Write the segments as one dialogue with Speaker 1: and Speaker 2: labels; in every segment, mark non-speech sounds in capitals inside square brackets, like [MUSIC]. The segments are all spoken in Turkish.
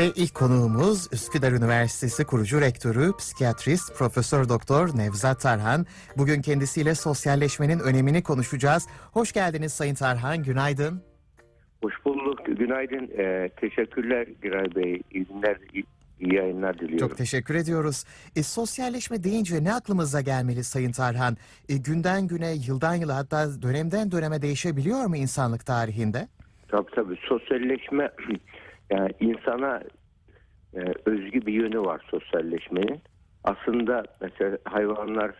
Speaker 1: Ve ilk konuğumuz Üsküdar Üniversitesi kurucu rektörü, psikiyatrist Profesör Doktor Nevzat Tarhan. Bugün kendisiyle sosyalleşmenin önemini konuşacağız. Hoş geldiniz Sayın Tarhan, günaydın.
Speaker 2: Hoş bulduk. Günaydın. Ee, teşekkürler Giray Bey. İyi günler, iyi, iyi yayınlar diliyorum.
Speaker 1: Çok teşekkür ediyoruz. E, sosyalleşme deyince ne aklımıza gelmeli Sayın Tarhan? E, günden güne, yıldan yıla hatta dönemden döneme değişebiliyor mu insanlık tarihinde?
Speaker 2: Tabii tabii. Sosyalleşme [CLEARS THROAT] yani insana e, özgü bir yönü var sosyalleşmenin. Aslında mesela hayvanlar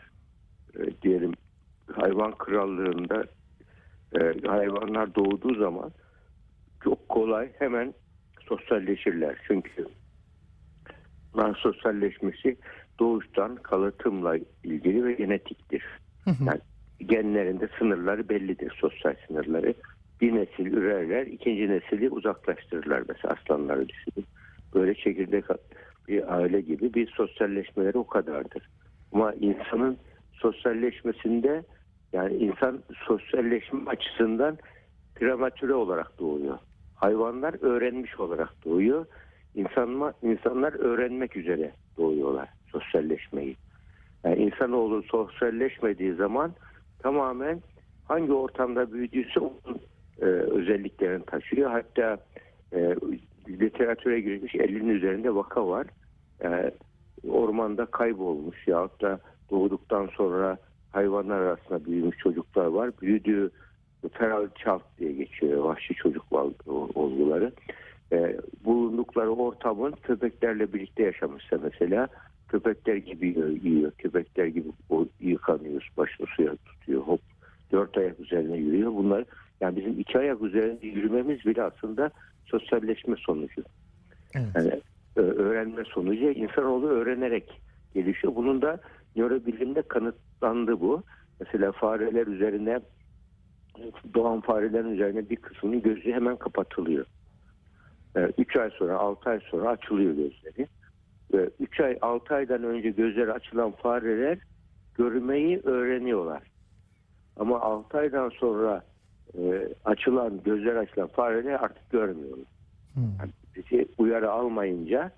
Speaker 2: e, diyelim hayvan krallığında e, hayvanlar doğduğu zaman çok kolay hemen sosyalleşirler. Çünkü bunların sosyalleşmesi doğuştan kalıtımla ilgili ve genetiktir. Yani genlerinde sınırları bellidir, sosyal sınırları. Bir nesil ürerler, ikinci nesili uzaklaştırırlar. Mesela aslanları düşünün. Böyle çekirdek bir aile gibi bir sosyalleşmeleri o kadardır. Ama insanın sosyalleşmesinde yani insan sosyalleşme açısından prematüre olarak doğuyor. Hayvanlar öğrenmiş olarak doğuyor. İnsanlar, insanlar öğrenmek üzere doğuyorlar sosyalleşmeyi. Yani insanoğlu sosyalleşmediği zaman tamamen hangi ortamda büyüdüyse onun e, özelliklerini taşıyor. Hatta e, literatüre girmiş 50'nin üzerinde vaka var. E, ormanda kaybolmuş yahut da doğduktan sonra hayvanlar arasında büyümüş çocuklar var. Büyüdüğü feral child diye geçiyor vahşi çocuk olguları. E, bulundukları ortamın köpeklerle birlikte yaşamışsa mesela köpekler gibi yiyor, köpekler gibi yıkanıyor, başını suya tutuyor, hop dört ayak üzerine yürüyor. Bunlar yani bizim iki ayak üzerinde yürümemiz bile aslında sosyalleşme sonucu.
Speaker 1: Evet.
Speaker 2: Yani öğrenme sonucu insanoğlu öğrenerek gelişiyor. Bunun da nörobilimde kanıtlandı bu. Mesela fareler üzerine doğan farelerin üzerine bir kısmının gözü hemen kapatılıyor. 3 ay sonra 6 ay sonra açılıyor gözleri. 3 ay 6 aydan önce gözleri açılan fareler görmeyi öğreniyorlar. Ama 6 aydan sonra e, açılan gözler açılan fareler artık görmüyorlar.
Speaker 1: Hmm.
Speaker 2: Yani bizi uyarı almayınca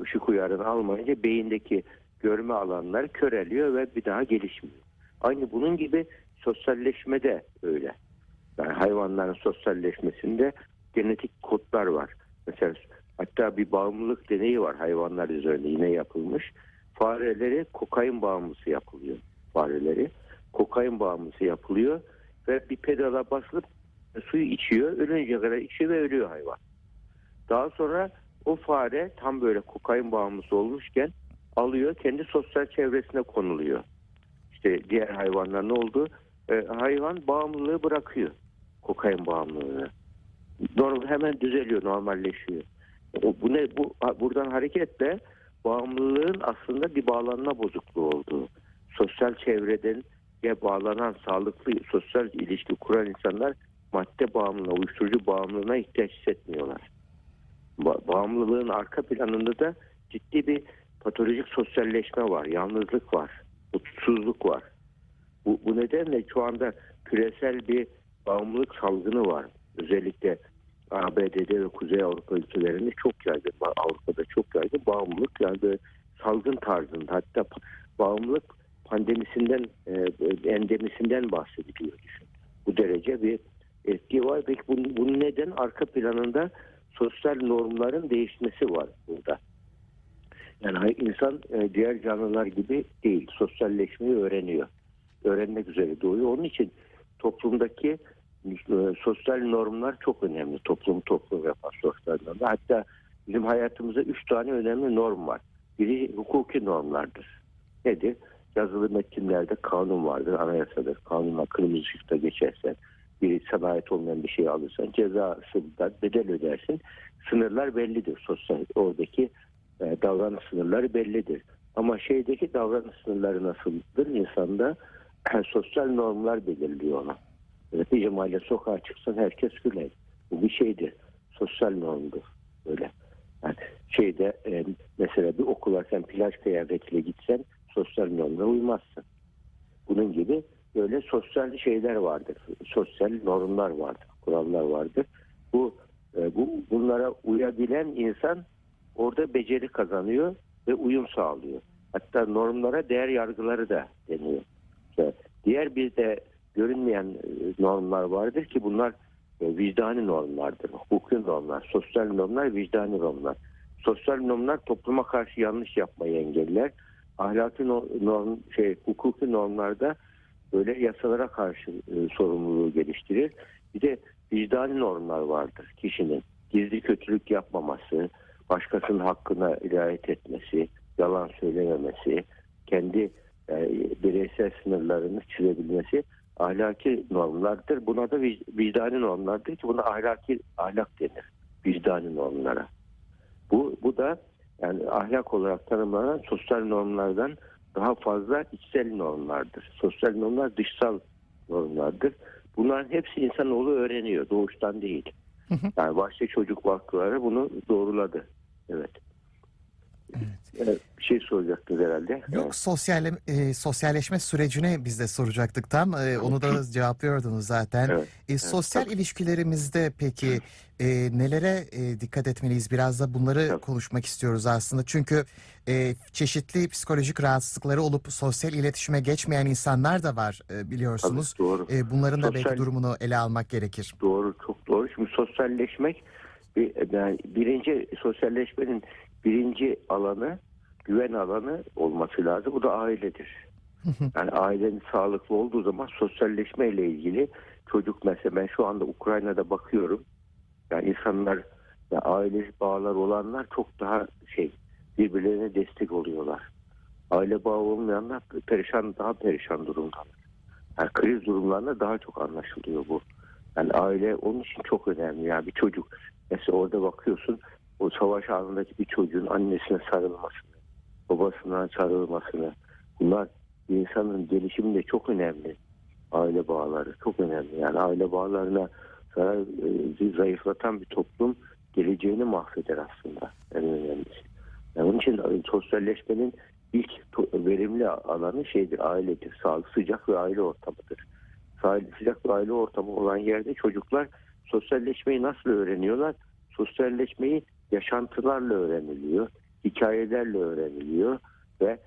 Speaker 2: ışık uyarını almayınca beyindeki görme alanları köreliyor ve bir daha gelişmiyor. Aynı bunun gibi sosyalleşme de öyle. Yani hayvanların sosyalleşmesinde genetik kodlar var. Mesela hatta bir bağımlılık deneyi var hayvanlar üzerinde yine yapılmış. Fareleri kokain bağımlısı yapılıyor. Fareleri kokain bağımlısı yapılıyor ve bir pedala basılıp suyu içiyor. Ölünce kadar içiyor ve ölüyor hayvan. Daha sonra o fare tam böyle kokain bağımlısı olmuşken alıyor kendi sosyal çevresine konuluyor. İşte diğer hayvanlar ne oldu? Ee, hayvan bağımlılığı bırakıyor. Kokain bağımlılığını. Normal, hemen düzeliyor, normalleşiyor. O, bu ne? Bu buradan hareketle bağımlılığın aslında bir bağlanma bozukluğu olduğu. Sosyal çevreden ya bağlanan sağlıklı sosyal ilişki kuran insanlar madde bağımlılığına, uyuşturucu bağımlılığına ihtiyaç hissetmiyorlar. Ba- bağımlılığın arka planında da ciddi bir patolojik sosyalleşme var, yalnızlık var, mutsuzluk var. Bu, bu nedenle şu anda küresel bir bağımlılık salgını var. Özellikle ABD'de ve Kuzey Avrupa ülkelerinde çok yaygın. Avrupa'da çok yaygın bağımlılık yani salgın tarzında hatta bağımlılık pandemisinden e, endemisinden bahsediliyor düşün. Bu derece bir etki var. Peki bunun, bunun neden arka planında sosyal normların değişmesi var burada. Yani insan e, diğer canlılar gibi değil. Sosyalleşmeyi öğreniyor. Öğrenmek üzere doğuyor. Onun için toplumdaki e, sosyal normlar çok önemli. Toplum toplum yapan sosyal normlar. Hatta bizim hayatımızda üç tane önemli norm var. Biri hukuki normlardır. Nedir? Yazılı metinlerde kanun vardır, anayasadır. Kanunla kırmızı ışıkta geçersen, bir sana ait olmayan bir şey alırsan cezasından bedel ödersin. Sınırlar bellidir. Sosyal oradaki e, davranış sınırları bellidir. Ama şeydeki davranış sınırları nasıldır? İnsanda e, sosyal normlar belirliyor ona. Netice mahalle sokağa çıksan herkes güler. Bu bir şeydir. Sosyal normdur. Böyle. Yani şeyde e, mesela bir okula sen plaj kıyafetiyle gitsen sosyal normlara uymazsın. Bunun gibi böyle sosyal şeyler vardır. Sosyal normlar vardır. Kurallar vardır. Bu, e, bu bunlara uyabilen insan orada beceri kazanıyor ve uyum sağlıyor. Hatta normlara değer yargıları da deniyor. İşte diğer bir de görünmeyen e, normlar vardır ki bunlar e, vicdani normlardır. Hukuki normlar, sosyal normlar, vicdani normlar. Sosyal normlar topluma karşı yanlış yapmayı engeller. Ahlaki no- norm, şey, hukuki normlarda böyle yasalara karşı e, sorumluluğu geliştirir. Bir de vicdani normlar vardır kişinin. Gizli kötülük yapmaması, başkasının hakkına riayet etmesi, yalan söylememesi, kendi e, bireysel sınırlarını çizebilmesi ahlaki normlardır. Buna da vic- vicdani normlardır ki buna ahlaki ahlak denir. Vicdani normlara. Bu, bu da yani ahlak olarak tanımlanan sosyal normlardan daha fazla içsel normlardır. Sosyal normlar dışsal normlardır. Bunların hepsi insanoğlu öğreniyor. Doğuştan değil. Yani başta çocuk vakıfları bunu doğruladı. Evet. Evet, bir şey soracaktınız herhalde.
Speaker 1: Yok sosyal e, sosyalleşme sürecine biz de soracaktık tam. E, onu da cevaplıyordunuz zaten.
Speaker 2: Evet,
Speaker 1: E, sosyal
Speaker 2: tabii.
Speaker 1: ilişkilerimizde peki e, nelere e, dikkat etmeliyiz? Biraz da bunları
Speaker 2: Tabii.
Speaker 1: konuşmak istiyoruz aslında. Çünkü e, çeşitli psikolojik rahatsızlıkları olup sosyal iletişime geçmeyen insanlar da var e,
Speaker 2: Tabii,
Speaker 1: biliyorsunuz.
Speaker 2: doğru.
Speaker 1: E, bunların da belki
Speaker 2: Sosyal-
Speaker 1: durumunu ele almak gerekir.
Speaker 2: Doğru, çok doğru. Şimdi sosyalleşmek bir, yani birinci sosyalleşmenin birinci alanı güven alanı olması lazım. Bu da ailedir. [LAUGHS] Yani ailenin sağlıklı olduğu zaman sosyalleşme ile ilgili çocuk mesela ben şu anda Ukrayna'da bakıyorum. Yani insanlar ya aile bağlar olanlar çok daha şey birbirlerine destek oluyorlar. Aile bağı olmayanlar perişan daha perişan durumdalar. Yani kriz durumlarında daha çok anlaşılıyor bu. Yani aile onun için çok önemli. Yani bir çocuk mesela orada bakıyorsun o savaş anındaki bir çocuğun annesine sarılmasını, babasına sarılmasını bunlar insanın gelişiminde çok önemli. Aile bağları çok önemli. Yani aile bağlarına zarar, e, zayıflatan bir toplum geleceğini mahveder aslında en önemlisi. Yani onun için e, sosyalleşmenin ilk verimli alanı şeydir, ailedir. Sağlık, sıcak ve aile ortamıdır. Sıcak ve aile ortamı olan yerde çocuklar sosyalleşmeyi nasıl öğreniyorlar? Sosyalleşmeyi yaşantılarla öğreniliyor, hikayelerle öğreniliyor ve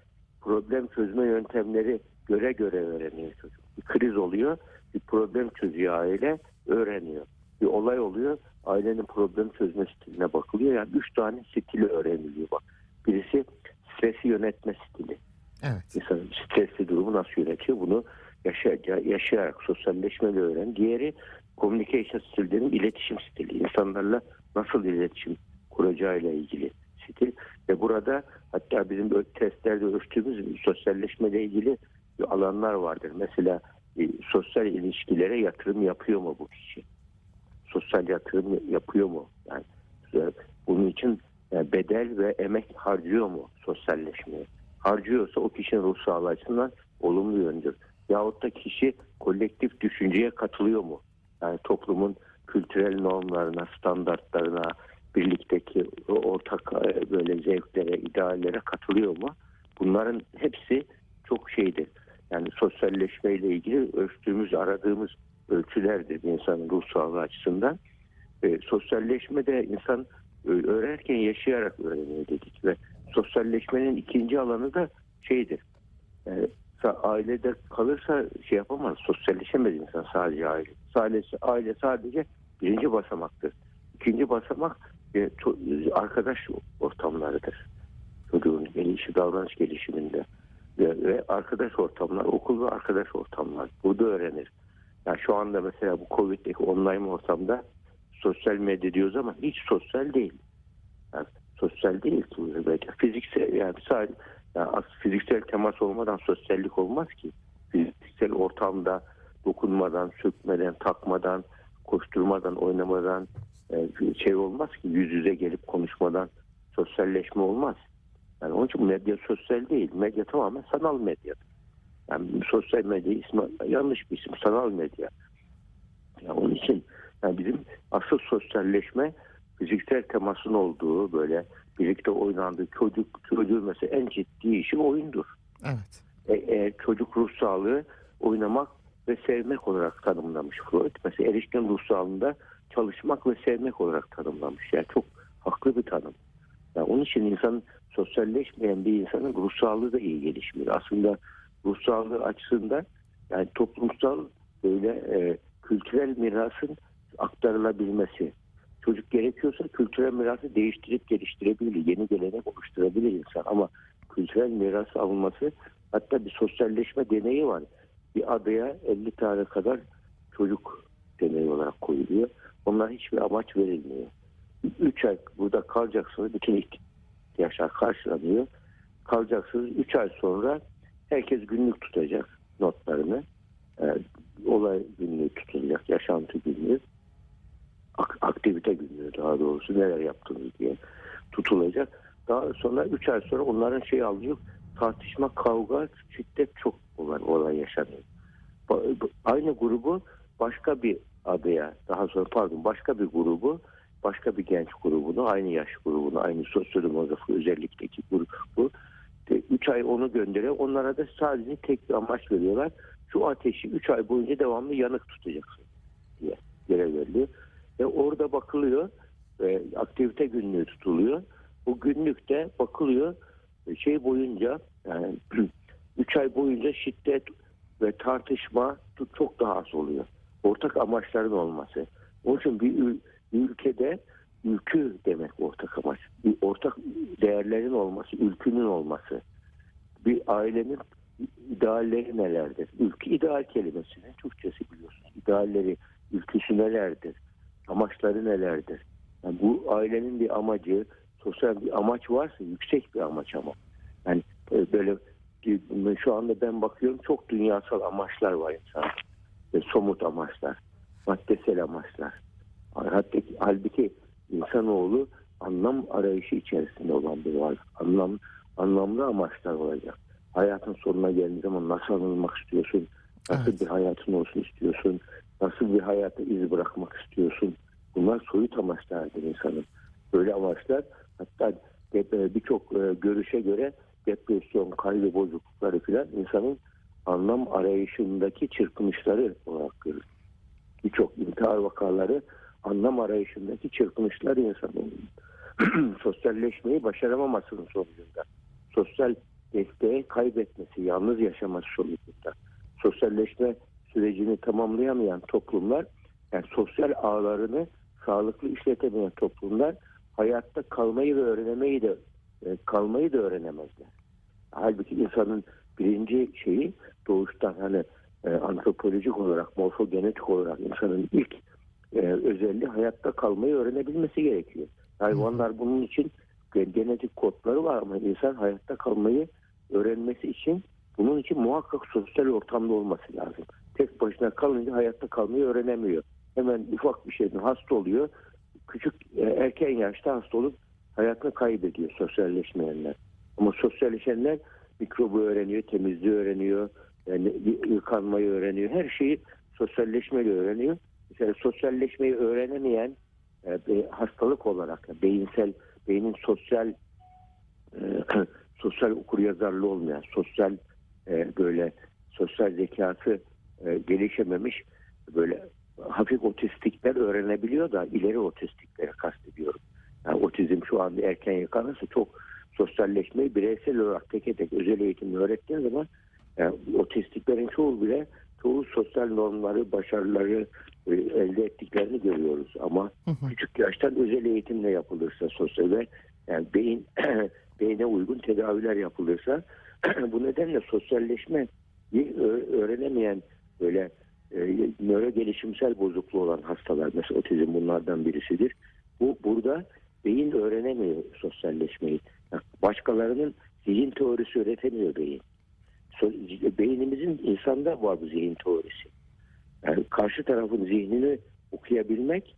Speaker 2: problem çözme yöntemleri göre göre öğreniyor çocuk. Bir kriz oluyor, bir problem çözüyor aile, öğreniyor. Bir olay oluyor, ailenin problem çözme stiline bakılıyor. Yani üç tane stili öğreniliyor bak. Birisi stresi yönetme stili.
Speaker 1: Evet.
Speaker 2: İnsan stresli durumu nasıl yönetiyor bunu yaşa- yaşayarak sosyalleşmeyle öğren. Diğeri communication stillerinin iletişim stili. İnsanlarla nasıl iletişim kuracağıyla ilgili stil. Ve burada hatta bizim testlerde ölçtüğümüz sosyalleşmeyle ilgili alanlar vardır. Mesela e, sosyal ilişkilere yatırım yapıyor mu bu kişi? Sosyal yatırım yapıyor mu? Yani e, bunun için yani bedel ve emek harcıyor mu sosyalleşmeye? Harcıyorsa o kişinin ruh sağlığı açısından olumlu yöndür. Yahut da kişi kolektif düşünceye katılıyor mu? Yani toplumun kültürel normlarına, standartlarına, birlikteki ortak e, böyle zevklere, ideallere katılıyor mu? Bunların hepsi çok şeydir. Yani sosyalleşmeyle ilgili ölçtüğümüz, aradığımız ölçülerdir insanın ruh sağlığı açısından. E, sosyalleşmede insan e, öğrenirken yaşayarak öğreniyor dedik ve sosyalleşmenin ikinci alanı da şeydir. Sa- ailede kalırsa şey yapamaz, sosyalleşemez insan sadece aile. Sadece, aile sadece birinci basamaktır. İkinci basamak e, ço- arkadaş ortamlarıdır. Çocuğun gelişi, davranış gelişiminde. Ve, ve arkadaş ortamlar, okul ve arkadaş ortamlar. Burada öğrenir. Yani şu anda mesela bu Covid'deki online ortamda sosyal medya diyoruz ama hiç sosyal değil. Yani sosyal değil medya. Fiziksel yani sadece yani fiziksel temas olmadan sosyallik olmaz ki. Fiziksel ortamda dokunmadan, sökmeden, takmadan, koşturmadan, oynamadan şey olmaz ki yüz yüze gelip konuşmadan sosyalleşme olmaz. Yani onun için medya sosyal değil. Medya tamamen sanal medya. Yani sosyal medya ismi yanlış bir isim. Sanal medya. Yani onun için yani bizim asıl sosyalleşme fiziksel temasın olduğu böyle birlikte oynandığı çocuk çocuğun mesela en ciddi işi oyundur.
Speaker 1: Evet.
Speaker 2: E, e, çocuk ruh sağlığı oynamak ve sevmek olarak tanımlamış Freud. Mesela erişkin ruh sağlığında çalışmak ve sevmek olarak tanımlamış. Yani çok haklı bir tanım. Yani onun için insan sosyalleşmeyen bir insanın ruh sağlığı da iyi gelişmiyor. Aslında ruh sağlığı açısından yani toplumsal böyle e, kültürel mirasın aktarılabilmesi. Çocuk gerekiyorsa kültürel mirası değiştirip geliştirebilir. Yeni gelenek oluşturabilir insan ama kültürel miras alınması hatta bir sosyalleşme deneyi var. Bir adaya 50 tane kadar çocuk deneyi olarak koyuluyor. Onlar hiçbir amaç verilmiyor. 3 ay burada kalacaksınız. Bütün ihtiyaçlar karşılanıyor. Kalacaksınız. 3 ay sonra herkes günlük tutacak notlarını. Ee, olay günlüğü tutulacak. Yaşantı günlüğü. Ak- aktivite günlüğü daha doğrusu neler yaptınız diye tutulacak. Daha sonra 3 ay sonra onların şey alıyor. Tartışma, kavga, şiddet çok olan olay yaşanıyor. Aynı grubu başka bir adaya daha sonra pardon başka bir grubu başka bir genç grubunu aynı yaş grubunu aynı sosyodemografik özellikteki grubu 3 ay onu gönderiyor. Onlara da sadece tek bir amaç veriyorlar. Şu ateşi 3 ay boyunca devamlı yanık tutacaksın diye görev veriliyor. Ve orada bakılıyor ve aktivite günlüğü tutuluyor. Bu günlükte bakılıyor şey boyunca yani [CLEARS THROAT] 3 ay boyunca şiddet ve tartışma çok daha az oluyor. Ortak amaçların olması. Onun için bir, ül- bir ülkede ülkü demek ortak amaç. Bir ortak değerlerin olması, ülkünün olması. Bir ailenin idealleri nelerdir? Ülke ideal kelimesinin Türkçesi biliyorsunuz. İdealleri, ülküsü nelerdir? Amaçları nelerdir? Yani bu ailenin bir amacı, sosyal bir amaç varsa yüksek bir amaç ama. Yani e, böyle şu anda ben bakıyorum çok dünyasal amaçlar var insan. Ve somut amaçlar, maddesel amaçlar. Hatta halbuki insanoğlu anlam arayışı içerisinde olan bir varlık. Anlam, anlamlı amaçlar olacak. Hayatın sonuna geldiği zaman nasıl anılmak istiyorsun? Nasıl
Speaker 1: Evet.
Speaker 2: bir hayatın olsun istiyorsun? Nasıl bir hayata iz bırakmak istiyorsun? Bunlar soyut amaçlardır insanın. Böyle amaçlar hatta de- birçok e, görüşe göre depresyon, kaygı bozuklukları filan insanın anlam arayışındaki çırpınışları olarak görülür. Birçok intihar vakaları anlam arayışındaki çırpınışlar insanın [CLEARS THROAT] sosyalleşmeyi başaramamasının sonucunda. Sosyal desteği kaybetmesi, yalnız yaşaması sonucunda. Sosyalleşme sürecini tamamlayamayan toplumlar, yani sosyal ağlarını sağlıklı işletemeyen toplumlar hayatta kalmayı ve öğrenemeyi de e, kalmayı da öğrenemezler. Halbuki insanın birinci şeyi doğuştan hani e, antropolojik olarak, morfogenetik olarak insanın ilk e, özelliği hayatta kalmayı öğrenebilmesi gerekiyor. Hayvanlar bunun için genetik kodları var ama insan hayatta kalmayı öğrenmesi için bunun için muhakkak sosyal ortamda olması lazım. Tek başına kalınca hayatta kalmayı öğrenemiyor. Hemen ufak bir şeyden hasta oluyor. Küçük e, erken yaşta hasta olup hayatını kaybediyor sosyalleşmeyenler. Ama sosyalleşenler mikrobu öğreniyor, temizliği öğreniyor, yani yıkanmayı öğreniyor. Her şeyi sosyalleşmeyle öğreniyor. Mesela sosyalleşmeyi öğrenemeyen e, hastalık olarak beyinsel beynin sosyal e, [CLEARS THROAT] sosyal okuryazarlığı olmayan, sosyal e, böyle sosyal zekası e, gelişememiş böyle hafif otistikler öğrenebiliyor da ileri otistikleri kastediyorum. Yani otizm şu anda erken yakalanırsa çok sosyalleşmeyi bireysel olarak tek tek özel eğitimle öğrettiğin zaman yani otistiklerin çoğu bile çoğu sosyal normları, başarıları e, elde ettiklerini görüyoruz. Ama
Speaker 1: Hı hı.
Speaker 2: küçük yaştan özel eğitimle yapılırsa sosyal ve yani beyin [CLEARS THROAT] beyne uygun tedaviler yapılırsa [CLEARS THROAT] bu nedenle sosyalleşme öğrenemeyen böyle e, nöro gelişimsel bozukluğu olan hastalar mesela otizm bunlardan birisidir. Bu burada beyin öğrenemiyor sosyalleşmeyi. Başkalarının zihin teorisi öğretemiyor beyin. Beynimizin insanda var bu zihin teorisi. Yani karşı tarafın zihnini okuyabilmek,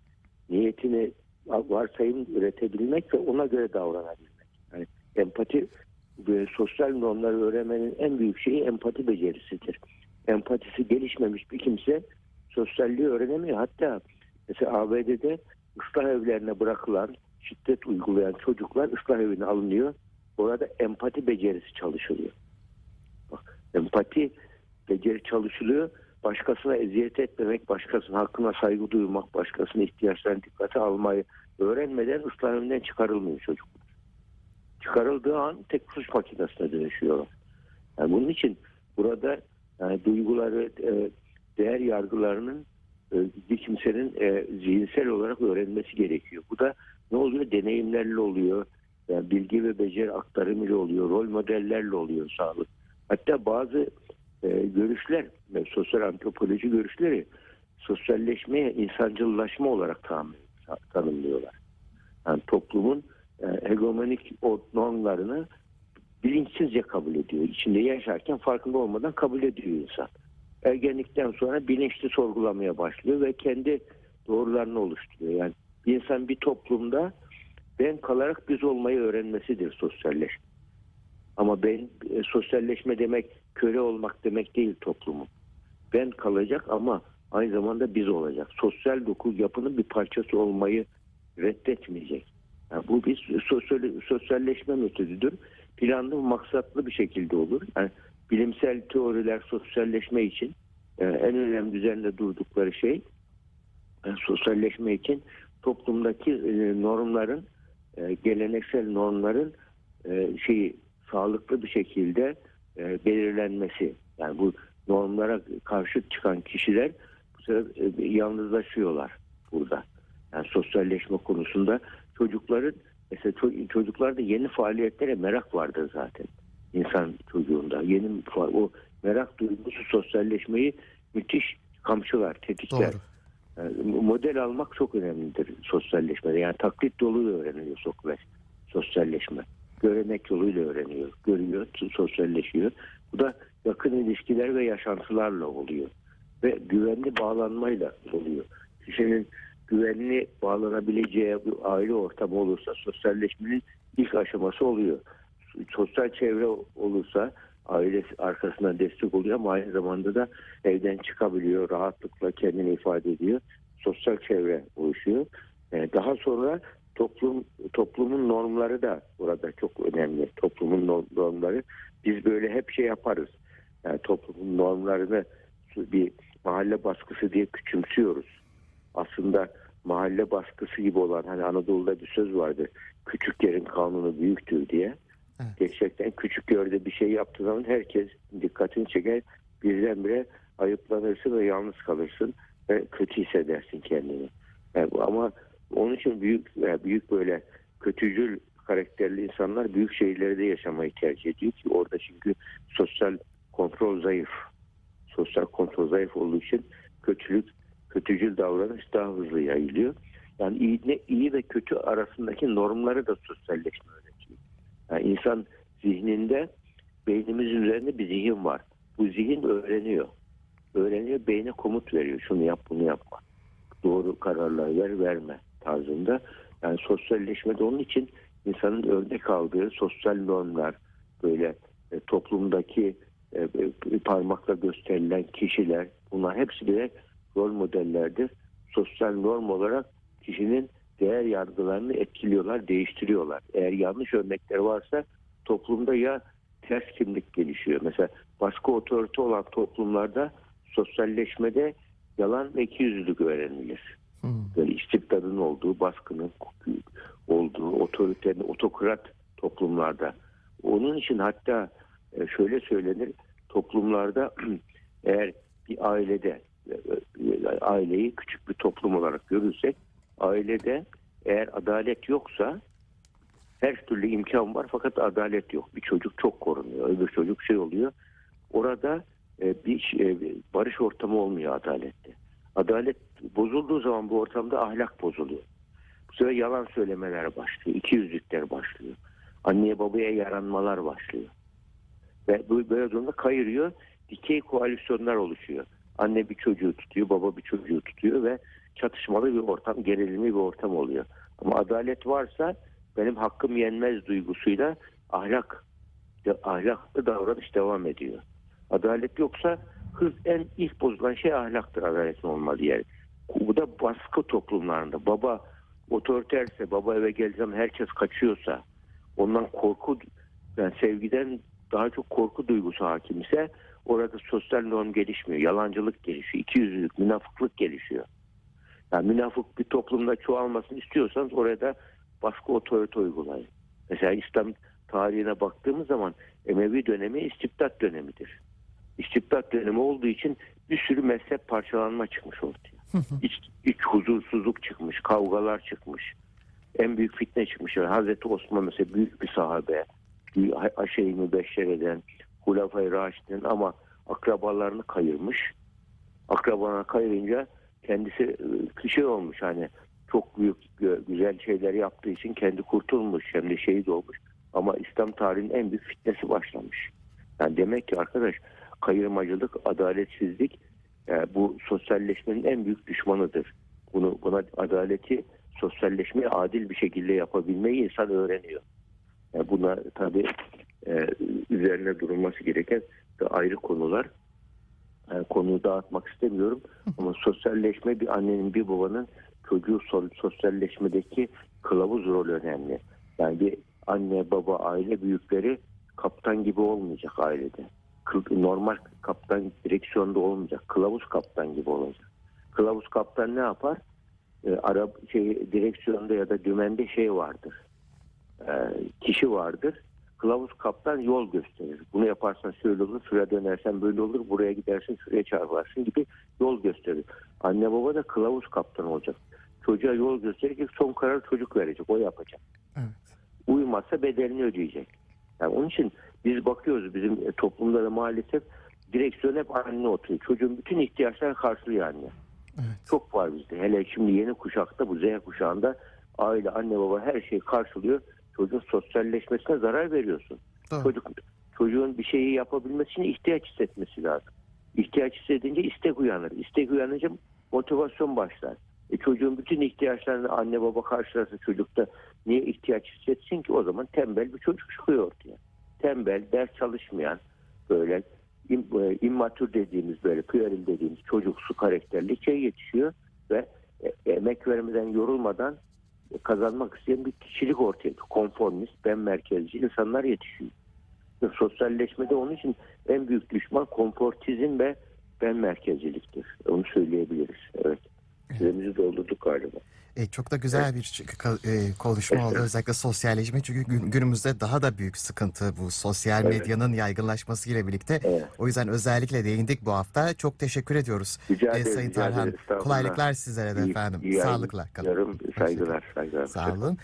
Speaker 2: niyetini varsayım üretebilmek ve ona göre davranabilmek. Yani empati ve sosyal normları öğrenmenin en büyük şeyi empati becerisidir. Empatisi gelişmemiş bir kimse sosyalliği öğrenemiyor. Hatta mesela ABD'de ıslah evlerine bırakılan, şiddet uygulayan çocuklar ıslah evine alınıyor. Orada empati becerisi çalışılıyor. Bak, empati beceri çalışılıyor. Başkasına eziyet etmemek, başkasının hakkına saygı duymak, başkasının ihtiyaçlarını dikkate almayı öğrenmeden ıslah evinden çıkarılmıyor çocuklar. çıkarıldığı an tek suç makinesine dönüşüyorlar. Yani bunun için burada yani duyguları, e, değer yargılarının e, bir kimsenin e, zihinsel olarak öğrenmesi gerekiyor. Bu da ne oluyor? Deneyimlerle oluyor. Bilgi ve beceri aktarımıyla oluyor. Rol modellerle oluyor sağlık. Hatta bazı e, görüşler, e, sosyal antropoloji görüşleri sosyalleşmeye insancıllaşma olarak tanımlıyorlar. Yani toplumun e, hegemonik normlarını bilinçsizce kabul ediyor. İçinde yaşarken farkında olmadan kabul ediyor insan. Ergenlikten sonra bilinçli sorgulamaya başlıyor ve kendi doğrularını oluşturuyor. Yani bir insan bir toplumda ben kalarak biz olmayı öğrenmesidir sosyalleşme. Ama ben e, sosyalleşme demek köle olmak demek değil toplumun. Ben kalacak ama aynı zamanda biz olacak. Sosyal doku yapının bir parçası olmayı reddetmeyecek. Yani bu bir sosyal, sosyalleşme metodudur. Planlı, maksatlı bir şekilde olur. Yani bilimsel teoriler sosyalleşme için e, en önemli üzerinde durdukları şey e, sosyalleşme için toplumdaki e, normların e, geleneksel normların e, şeyi sağlıklı bir şekilde e, belirlenmesi. Yani bu normlara karşı çıkan kişiler bu sefer e, yalnızlaşıyorlar burada. Yani sosyalleşme konusunda çocukların mesela ço- çocuklarda yeni faaliyetlere merak vardır zaten insan çocuğunda. Yeni o merak duygusu sosyalleşmeyi müthiş kamçılar, tetikler.
Speaker 1: Doğru.
Speaker 2: Model almak çok önemlidir sosyalleşmede. Yani taklit yoluyla öğreniyor Sokrates sosyalleşme. Görenek yoluyla öğreniyor. Görüyor, sosyalleşiyor. Bu da yakın ilişkiler ve yaşantılarla oluyor. Ve güvenli bağlanmayla oluyor. Kişinin güvenli bağlanabileceği bir aile ortamı olursa sosyalleşmenin ilk aşaması oluyor. Sosyal çevre olursa aile arkasından destek oluyor ama aynı zamanda da evden çıkabiliyor, rahatlıkla kendini ifade ediyor. Sosyal çevre oluşuyor. Ee, Daha sonra toplum toplumun normları da burada çok önemli. Toplumun norm- normları biz böyle hep şey yaparız. Yani toplumun normlarını bir mahalle baskısı diye küçümsüyoruz. Aslında mahalle baskısı gibi olan hani Anadolu'da bir söz vardı. Küçük yerin kanunu büyüktür diye. Gerçekten küçük yerde bir şey yaptığı zaman herkes dikkatini çeker. Birdenbire ayıplanırsın ve yalnız kalırsın ve kötü hissedersin kendini. Yani ama onun için büyük yani büyük böyle kötücül karakterli insanlar büyük şehirlerde yaşamayı tercih ediyor ki orada çünkü sosyal kontrol zayıf. Sosyal kontrol zayıf olduğu için kötülük, kötücül davranış daha hızlı yayılıyor. Yani iyi, ne, iyi ve kötü arasındaki normları da sosyalleşme. Yani insan zihninde beynimizin üzerinde bir zihin var. Bu zihin öğreniyor. Öğreniyor, beyne komut veriyor. Şunu yap, bunu yapma. Doğru kararlar ver, verme tarzında. Yani sosyalleşmede onun için insanın örnek aldığı sosyal normlar, böyle e, toplumdaki e, e, parmakla gösterilen kişiler, bunlar hepsi birer rol modellerdir. Sosyal norm olarak kişinin değer yargılarını etkiliyorlar, değiştiriyorlar. Eğer yanlış örnekler varsa toplumda ya ters kimlik gelişiyor. Mesela baskı otorite olan toplumlarda sosyalleşmede yalan ve ikiyüzlülük öğrenilir.
Speaker 1: Hmm.
Speaker 2: Böyle istibdadın olduğu, baskının olduğu, otoritenin, otokrat toplumlarda. Onun için hatta e, şöyle söylenir, toplumlarda [CLEARS THROAT] eğer bir ailede, e, e, aileyi küçük bir toplum olarak görürsek, ailede eğer adalet yoksa her türlü imkan var fakat adalet yok. Bir çocuk çok korunuyor, öbür çocuk şey oluyor. Orada e, bir şey- barış ortamı olmuyor adalette. Adalet bozulduğu zaman bu ortamda ahlak bozuluyor. Bu sefer yalan söylemeler başlıyor, ikiyüzlükler başlıyor. Anneye babaya yaranmalar başlıyor. Ve bu böyle durumda kayırıyor, dikey koalisyonlar oluşuyor. Anne bir çocuğu tutuyor, baba bir çocuğu tutuyor ve çatışmalı bir ortam, gerilimli bir ortam oluyor. Ama adalet varsa benim hakkım yenmez duygusuyla ahlak ahlaklı davranış devam ediyor. Adalet yoksa hız en ilk bozulan şey ahlaktır adaletin olmadığı yer. Bu da baskı toplumlarında. Baba otoriterse, baba eve geleceğim herkes kaçıyorsa, ondan korku, yani sevgiden daha çok korku duygusu hakim ise orada sosyal norm gelişmiyor. Yalancılık gelişiyor. ikiyüzlülük, münafıklık gelişiyor. Yani münafık bir toplumda çoğalmasını istiyorsanız oraya da baskı otorite uygulayın. Mesela İslam tarihine baktığımız zaman Emevi dönemi istibdat dönemidir. İstibdat dönemi olduğu için bir sürü mezhep parçalanma çıkmış ortaya. İç, iç huzursuzluk çıkmış, kavgalar çıkmış. En büyük fitne çıkmış. Yani Hazreti Osman mesela büyük bir sahabe. Aşeyi mübeşşer eden, Hulafay Raşid'in ama akrabalarını kayırmış. Akrabalarını kayırınca kendisi şey olmuş hani çok büyük güzel şeyler yaptığı için kendi kurtulmuş hem de şehit olmuş. Ama İslam tarihinin en büyük fitnesi başlamış. Yani demek ki arkadaş kayırmacılık, adaletsizlik e, bu sosyalleşmenin en büyük düşmanıdır. Bunu buna adaleti, sosyalleşmeyi adil bir şekilde yapabilmeyi insan öğreniyor. Yani buna tabii e, üzerine durulması gereken ayrı konular. E, konuyu dağıtmak istemiyorum ama sosyalleşme bir annenin bir babanın çocuğu so- sosyalleşmedeki kılavuz rolü önemli. Yani bir anne baba aile büyükleri kaptan gibi olmayacak ailede. Normal kaptan direksiyonda olmayacak. Kılavuz kaptan gibi olacak. Kılavuz kaptan ne yapar? E, Arap şey direksiyonda ya da dümende şey vardır. E, kişi vardır. Kılavuz kaptan yol gösterir. Bunu yaparsan şöyle olur, şuraya dönersen böyle olur, buraya gidersin, şuraya çarparsın gibi yol gösterir. Anne baba da kılavuz kaptan olacak. Çocuğa yol gösterecek, son karar çocuk verecek, o yapacak.
Speaker 1: Evet.
Speaker 2: Uymazsa bedelini ödeyecek. Yani onun için biz bakıyoruz bizim toplumda da maalesef direksiyon hep anne oturuyor. Çocuğun bütün ihtiyaçlarını karşılıyor anne.
Speaker 1: Evet.
Speaker 2: Çok var bizde. Hele şimdi yeni kuşakta bu Z kuşağında aile, anne baba her şeyi karşılıyor. Çocuğun sosyalleşmesine zarar veriyorsun.
Speaker 1: Doğru.
Speaker 2: Çocuk çocuğun bir şeyi yapabilmesi için ihtiyaç hissetmesi lazım. İhtiyaç hissedince istek uyanır. İstek uyanınca motivasyon başlar. E çocuğun bütün ihtiyaçlarını anne baba karşılarsa çocukta niye ihtiyaç hissetsin ki? O zaman tembel bir çocuk çıkıyor ortaya. Tembel, ders çalışmayan, böyle e, immatür dediğimiz böyle pueril dediğimiz çocuksu karakterli şey yetişiyor ve e, emek vermeden yorulmadan kazanmak isteyen bir kişilik ortaya çıkıyor. Konformist, ben merkezci insanlar yetişiyor. Ve Sosyalleşmede onun için en büyük düşman konfortizm ve ben merkezciliktir. Onu söyleyebiliriz. Evet. Süremizi doldurduk galiba.
Speaker 1: E, çok da güzel bir e, konuşma oldu. Özellikle sosyalleşme çünkü gün- günümüzde daha da büyük sıkıntı bu sosyal medyanın yaygınlaşmasıyla birlikte.
Speaker 2: Evet.
Speaker 1: O yüzden özellikle değindik bu hafta. Çok teşekkür ediyoruz.
Speaker 2: Rica
Speaker 1: E,
Speaker 2: ederim.
Speaker 1: Sayın
Speaker 2: rica ederim.
Speaker 1: Tarhan. Kolaylıklar sizlere de
Speaker 2: İyi-
Speaker 1: efendim.
Speaker 2: iyi
Speaker 1: Sağlıkla kalın.
Speaker 2: Saygılar. saygılar.
Speaker 1: Sağ olun.